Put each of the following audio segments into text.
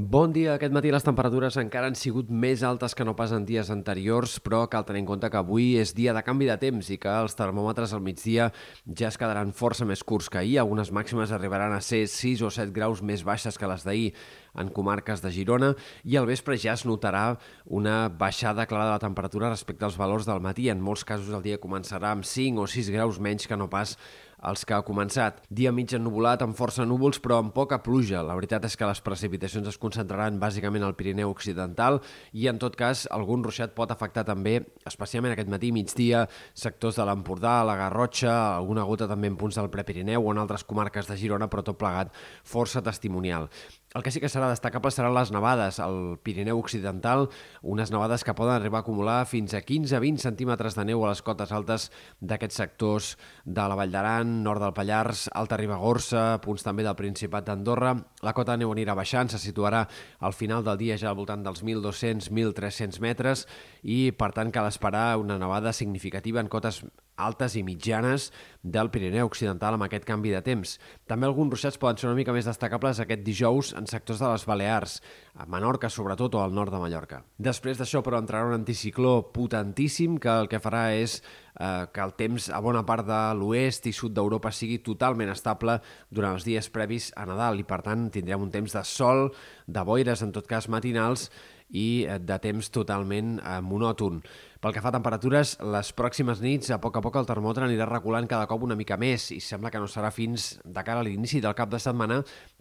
Bon dia. Aquest matí les temperatures encara han sigut més altes que no pas en dies anteriors, però cal tenir en compte que avui és dia de canvi de temps i que els termòmetres al migdia ja es quedaran força més curts que ahir. Algunes màximes arribaran a ser 6 o 7 graus més baixes que les d'ahir en comarques de Girona i al vespre ja es notarà una baixada clara de la temperatura respecte als valors del matí. En molts casos el dia començarà amb 5 o 6 graus menys que no pas els que ha començat. Dia mig ennubulat amb força núvols però amb poca pluja. La veritat és que les precipitacions es concentraran bàsicament al Pirineu Occidental i en tot cas algun ruixat pot afectar també, especialment aquest matí migdia, sectors de l'Empordà, la Garrotxa, alguna gota també en punts del Prepirineu o en altres comarques de Girona, però tot plegat força testimonial. El que sí que serà destacable seran les nevades al Pirineu Occidental, unes nevades que poden arribar a acumular fins a 15-20 centímetres de neu a les cotes altes d'aquests sectors de la Vall d'Aran, nord del Pallars, Alta Ribagorça, punts també del Principat d'Andorra. La cota de neu anirà baixant, se situarà al final del dia ja al voltant dels 1.200-1.300 metres i, per tant, cal esperar una nevada significativa en cotes altes i mitjanes del Pirineu Occidental amb aquest canvi de temps. També alguns ruixats poden ser una mica més destacables aquest dijous en sectors de les Balears, a Menorca sobretot o al nord de Mallorca. Després d'això, però, entrarà un anticicló potentíssim que el que farà és eh, que el temps a bona part de l'oest i sud d'Europa sigui totalment estable durant els dies previs a Nadal i, per tant, tindrem un temps de sol, de boires, en tot cas matinals, i eh, de temps totalment eh, monòton. Pel que fa a temperatures, les pròximes nits, a poc a poc el termòmetre anirà reculant cada cop una mica més i sembla que no serà fins de cara a l'inici del cap de setmana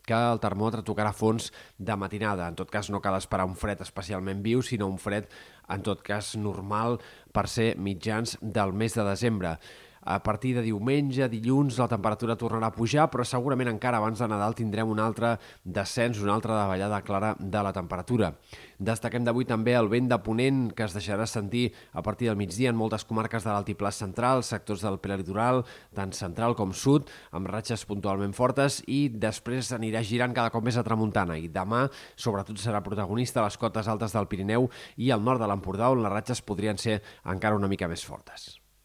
que el termòmetre tocarà fons de matinada. En tot cas, no cal esperar un fred especialment viu, sinó un fred, en tot cas, normal per ser mitjans del mes de desembre. A partir de diumenge, dilluns, la temperatura tornarà a pujar, però segurament encara abans de Nadal tindrem un altre descens, una altra davallada clara de la temperatura. Destaquem d'avui també el vent de ponent que es deixarà sentir a partir del migdia en moltes comarques de l'altiplà central, sectors del prelitoral, tant central com sud, amb ratxes puntualment fortes i després anirà girant cada cop més a tramuntana i demà sobretot serà protagonista a les cotes altes del Pirineu i al nord de l'Empordà on les ratxes podrien ser encara una mica més fortes.